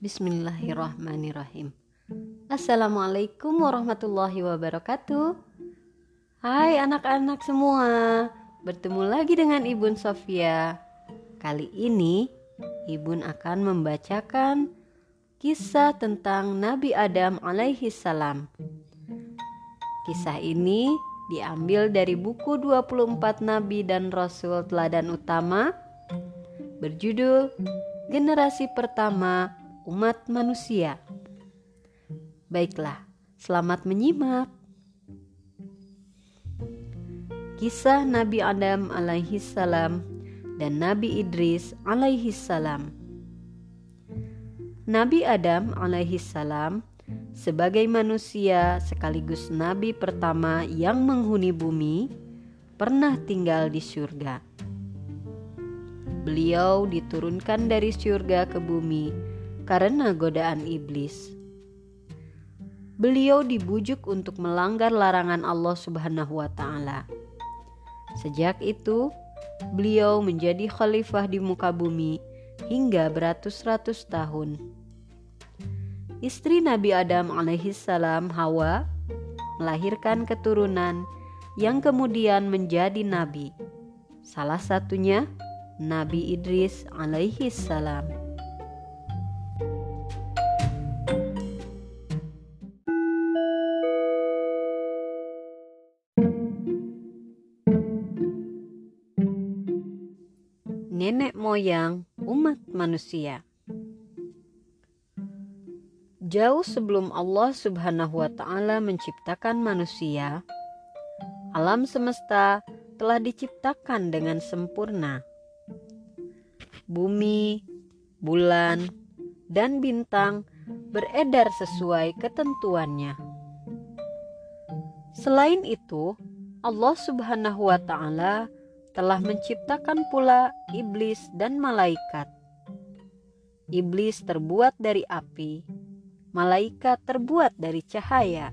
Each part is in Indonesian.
Bismillahirrahmanirrahim. Assalamualaikum warahmatullahi wabarakatuh. Hai anak-anak semua, bertemu lagi dengan Ibun Sofia. Kali ini Ibun akan membacakan kisah tentang Nabi Adam alaihi salam. Kisah ini diambil dari buku 24 Nabi dan Rasul Teladan Utama berjudul Generasi Pertama Umat Manusia. Baiklah, selamat menyimak. Kisah Nabi Adam alaihi salam dan Nabi Idris alaihi salam. Nabi Adam alaihi salam sebagai manusia sekaligus nabi pertama yang menghuni bumi pernah tinggal di surga. Beliau diturunkan dari surga ke bumi karena godaan iblis. Beliau dibujuk untuk melanggar larangan Allah Subhanahu wa taala Sejak itu, beliau menjadi khalifah di muka bumi hingga beratus-ratus tahun. Istri Nabi Adam alaihissalam Hawa melahirkan keturunan yang kemudian menjadi nabi. Salah satunya Nabi Idris alaihissalam. Moyang umat manusia. Jauh sebelum Allah Subhanahu wa Ta'ala menciptakan manusia, alam semesta telah diciptakan dengan sempurna. Bumi, bulan, dan bintang beredar sesuai ketentuannya. Selain itu, Allah Subhanahu wa Ta'ala telah menciptakan pula iblis dan malaikat. Iblis terbuat dari api, malaikat terbuat dari cahaya.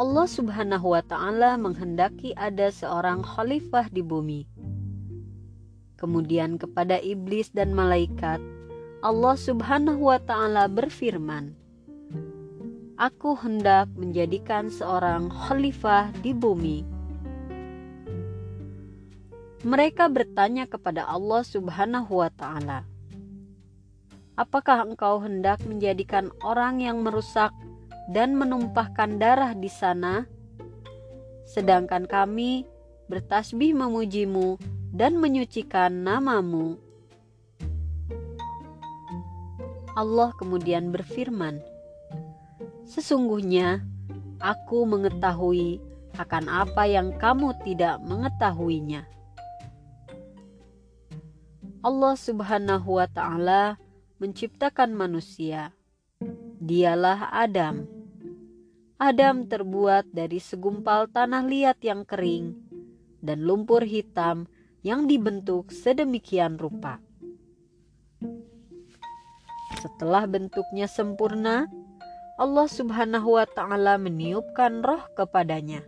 Allah Subhanahu wa Ta'ala menghendaki ada seorang khalifah di bumi. Kemudian, kepada iblis dan malaikat, Allah Subhanahu wa Ta'ala berfirman, aku hendak menjadikan seorang khalifah di bumi. Mereka bertanya kepada Allah Subhanahu wa Ta'ala, "Apakah engkau hendak menjadikan orang yang merusak dan menumpahkan darah di sana, sedangkan kami bertasbih memujimu dan menyucikan namamu?" Allah kemudian berfirman, Sesungguhnya aku mengetahui akan apa yang kamu tidak mengetahuinya. Allah Subhanahu wa Ta'ala menciptakan manusia. Dialah Adam. Adam terbuat dari segumpal tanah liat yang kering dan lumpur hitam yang dibentuk sedemikian rupa. Setelah bentuknya sempurna, Allah Subhanahu wa taala meniupkan roh kepadanya.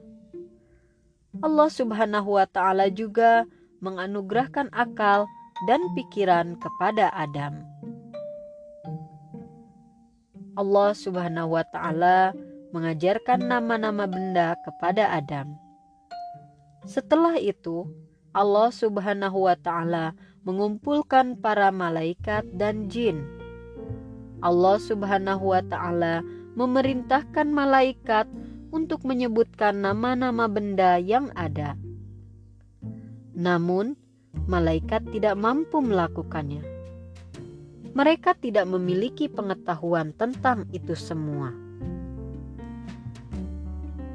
Allah Subhanahu wa taala juga menganugerahkan akal dan pikiran kepada Adam. Allah Subhanahu wa taala mengajarkan nama-nama benda kepada Adam. Setelah itu, Allah Subhanahu wa taala mengumpulkan para malaikat dan jin Allah Subhanahu wa taala memerintahkan malaikat untuk menyebutkan nama-nama benda yang ada. Namun, malaikat tidak mampu melakukannya. Mereka tidak memiliki pengetahuan tentang itu semua.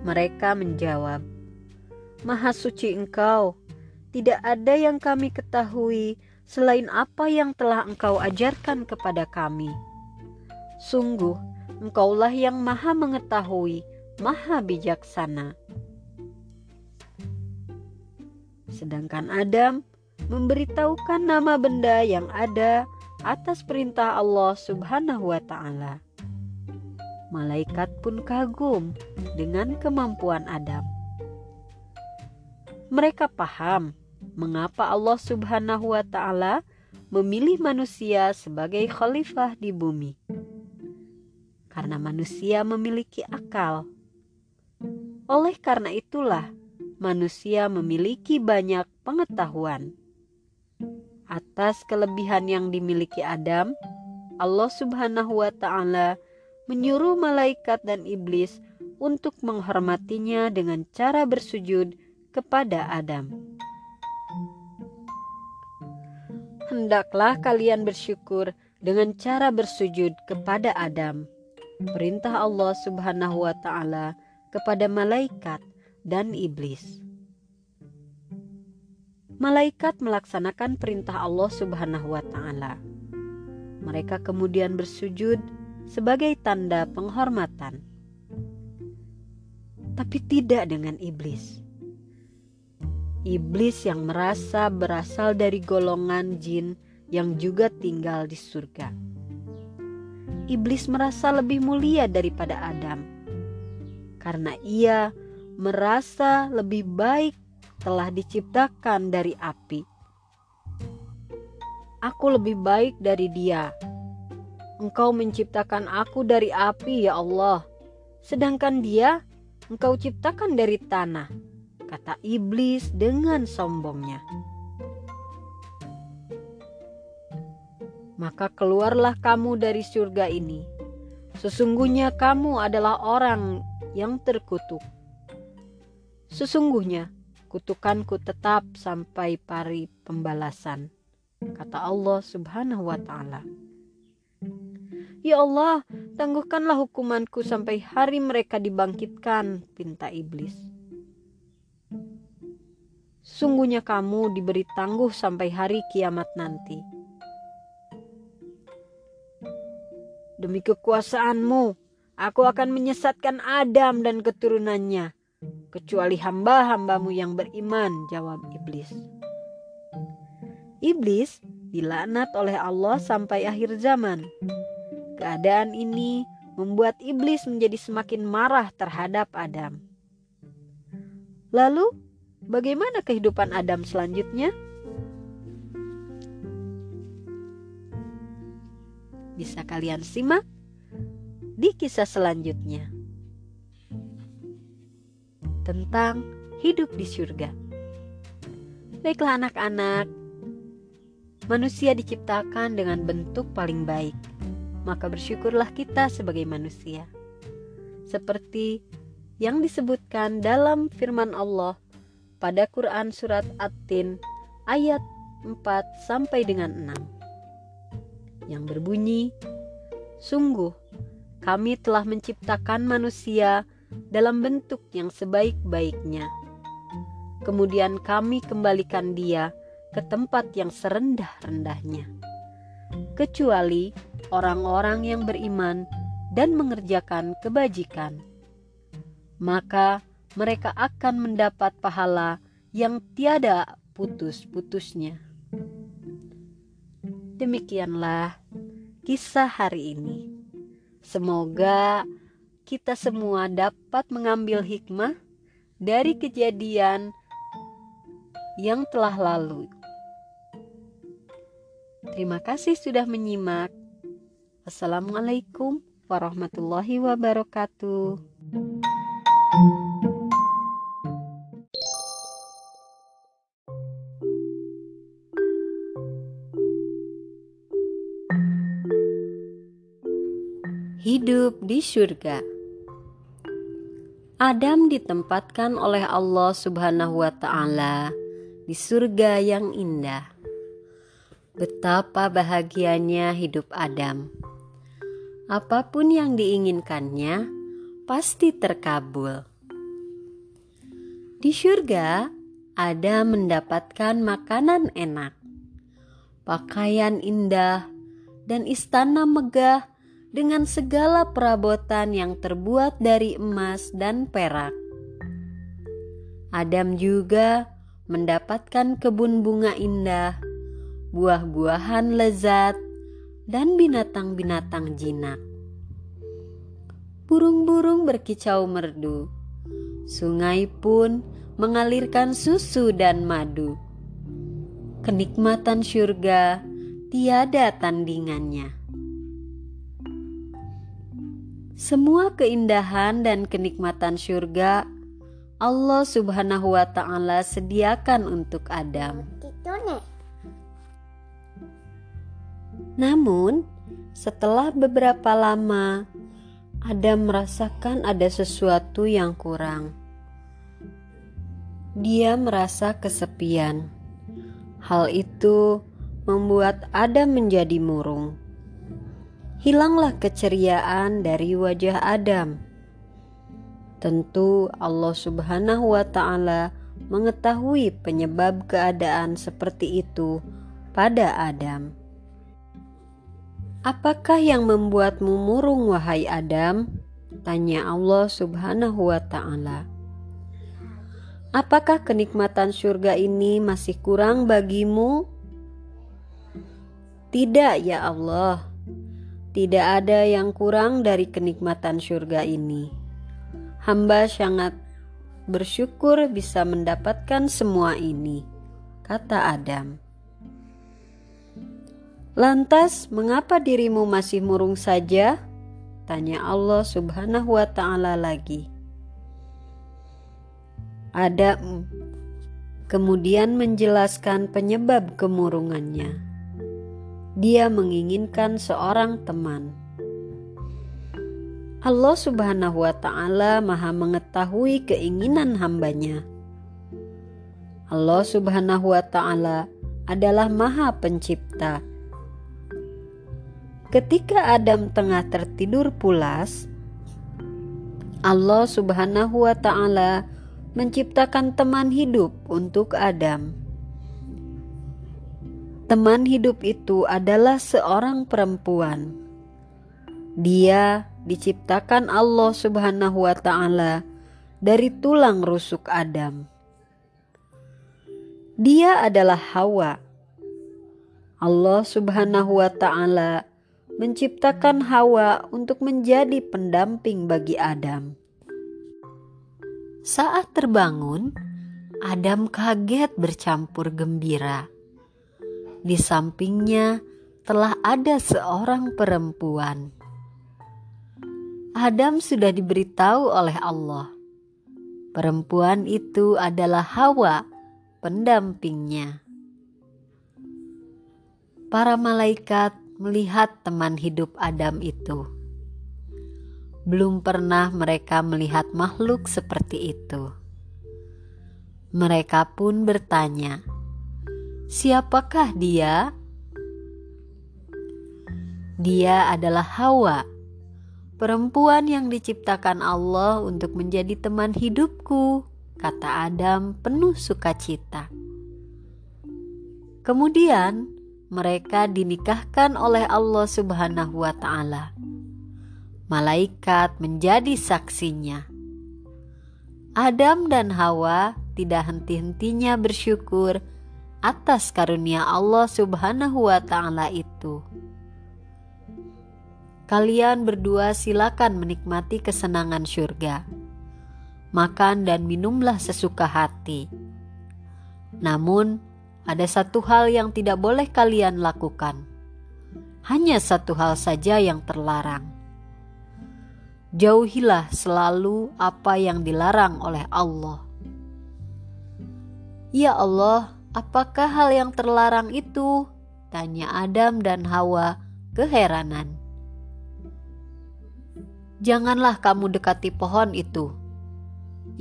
Mereka menjawab, "Maha suci Engkau, tidak ada yang kami ketahui selain apa yang telah Engkau ajarkan kepada kami." Sungguh, Engkaulah yang maha mengetahui, maha bijaksana. Sedangkan Adam memberitahukan nama benda yang ada atas perintah Allah Subhanahu wa Ta'ala. Malaikat pun kagum dengan kemampuan Adam. Mereka paham mengapa Allah Subhanahu wa Ta'ala memilih manusia sebagai khalifah di bumi. Karena manusia memiliki akal. Oleh karena itulah, manusia memiliki banyak pengetahuan. Atas kelebihan yang dimiliki Adam, Allah Subhanahu wa Ta'ala menyuruh malaikat dan iblis untuk menghormatinya dengan cara bersujud kepada Adam. Hendaklah kalian bersyukur dengan cara bersujud kepada Adam. Perintah Allah Subhanahu wa taala kepada malaikat dan iblis. Malaikat melaksanakan perintah Allah Subhanahu wa taala. Mereka kemudian bersujud sebagai tanda penghormatan tapi tidak dengan iblis. Iblis yang merasa berasal dari golongan jin yang juga tinggal di surga. Iblis merasa lebih mulia daripada Adam karena ia merasa lebih baik telah diciptakan dari api. Aku lebih baik dari dia. Engkau menciptakan aku dari api, ya Allah, sedangkan dia engkau ciptakan dari tanah, kata iblis dengan sombongnya. Maka keluarlah kamu dari surga ini. Sesungguhnya kamu adalah orang yang terkutuk. Sesungguhnya kutukanku tetap sampai pari pembalasan, kata Allah Subhanahu wa Ta'ala. Ya Allah, tangguhkanlah hukumanku sampai hari mereka dibangkitkan, pinta iblis. Sungguhnya kamu diberi tangguh sampai hari kiamat nanti. Demi kekuasaanmu, aku akan menyesatkan Adam dan keturunannya, kecuali hamba-hambamu yang beriman, jawab iblis. Iblis dilaknat oleh Allah sampai akhir zaman. Keadaan ini membuat iblis menjadi semakin marah terhadap Adam. Lalu, bagaimana kehidupan Adam selanjutnya? Bisa kalian simak di kisah selanjutnya tentang hidup di surga. Baiklah, anak-anak, manusia diciptakan dengan bentuk paling baik maka bersyukurlah kita sebagai manusia. Seperti yang disebutkan dalam firman Allah pada Quran surat At-Tin ayat 4 sampai dengan 6 yang berbunyi Sungguh kami telah menciptakan manusia dalam bentuk yang sebaik-baiknya. Kemudian kami kembalikan dia ke tempat yang serendah-rendahnya. Kecuali orang-orang yang beriman dan mengerjakan kebajikan, maka mereka akan mendapat pahala yang tiada putus-putusnya. Demikianlah kisah hari ini. Semoga kita semua dapat mengambil hikmah dari kejadian yang telah lalu. Terima kasih sudah menyimak. Assalamualaikum warahmatullahi wabarakatuh. Di surga. Adam ditempatkan oleh Allah Subhanahu wa taala di surga yang indah. Betapa bahagianya hidup Adam apa pun yang diinginkannya pasti terkabul. Di surga, ada mendapatkan makanan enak, pakaian indah, dan istana megah dengan segala perabotan yang terbuat dari emas dan perak. Adam juga mendapatkan kebun bunga indah, buah-buahan lezat, dan binatang-binatang jinak. Burung-burung berkicau merdu. Sungai pun mengalirkan susu dan madu. Kenikmatan surga tiada tandingannya. Semua keindahan dan kenikmatan surga Allah Subhanahu wa Ta'ala sediakan untuk Adam. Namun, setelah beberapa lama, Adam merasakan ada sesuatu yang kurang. Dia merasa kesepian. Hal itu membuat Adam menjadi murung hilanglah keceriaan dari wajah Adam. Tentu Allah Subhanahu wa Ta'ala mengetahui penyebab keadaan seperti itu pada Adam. Apakah yang membuatmu murung, wahai Adam? Tanya Allah Subhanahu wa Ta'ala. Apakah kenikmatan surga ini masih kurang bagimu? Tidak, ya Allah. Tidak ada yang kurang dari kenikmatan surga ini. Hamba sangat bersyukur bisa mendapatkan semua ini, kata Adam. Lantas, mengapa dirimu masih murung saja? Tanya Allah Subhanahu wa Ta'ala lagi. Adam kemudian menjelaskan penyebab kemurungannya dia menginginkan seorang teman. Allah Subhanahu wa Ta'ala Maha Mengetahui keinginan hambanya. Allah Subhanahu wa Ta'ala adalah Maha Pencipta. Ketika Adam tengah tertidur pulas, Allah Subhanahu wa Ta'ala menciptakan teman hidup untuk Adam. Teman hidup itu adalah seorang perempuan. Dia diciptakan Allah Subhanahu wa Ta'ala dari tulang rusuk Adam. Dia adalah Hawa. Allah Subhanahu wa Ta'ala menciptakan Hawa untuk menjadi pendamping bagi Adam. Saat terbangun, Adam kaget bercampur gembira di sampingnya telah ada seorang perempuan. Adam sudah diberitahu oleh Allah. Perempuan itu adalah Hawa, pendampingnya. Para malaikat melihat teman hidup Adam itu. Belum pernah mereka melihat makhluk seperti itu. Mereka pun bertanya, Siapakah dia? Dia adalah Hawa, perempuan yang diciptakan Allah untuk menjadi teman hidupku, kata Adam penuh sukacita. Kemudian mereka dinikahkan oleh Allah Subhanahu wa Ta'ala. Malaikat menjadi saksinya. Adam dan Hawa tidak henti-hentinya bersyukur atas karunia Allah Subhanahu wa Ta'ala itu. Kalian berdua silakan menikmati kesenangan surga. Makan dan minumlah sesuka hati. Namun, ada satu hal yang tidak boleh kalian lakukan. Hanya satu hal saja yang terlarang. Jauhilah selalu apa yang dilarang oleh Allah. Ya Allah, Apakah hal yang terlarang itu? Tanya Adam dan Hawa keheranan. Janganlah kamu dekati pohon itu.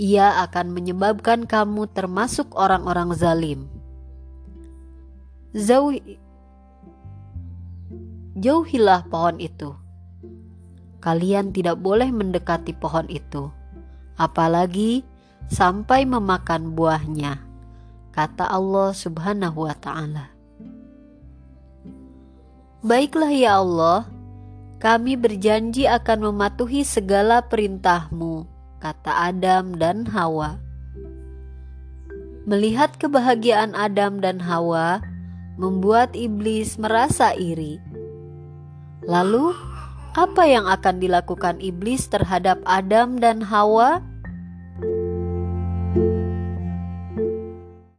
Ia akan menyebabkan kamu termasuk orang-orang zalim. Zauhi, jauhilah pohon itu. Kalian tidak boleh mendekati pohon itu, apalagi sampai memakan buahnya kata Allah Subhanahu wa taala. Baiklah ya Allah, kami berjanji akan mematuhi segala perintahmu, kata Adam dan Hawa. Melihat kebahagiaan Adam dan Hawa, membuat iblis merasa iri. Lalu, apa yang akan dilakukan iblis terhadap Adam dan Hawa?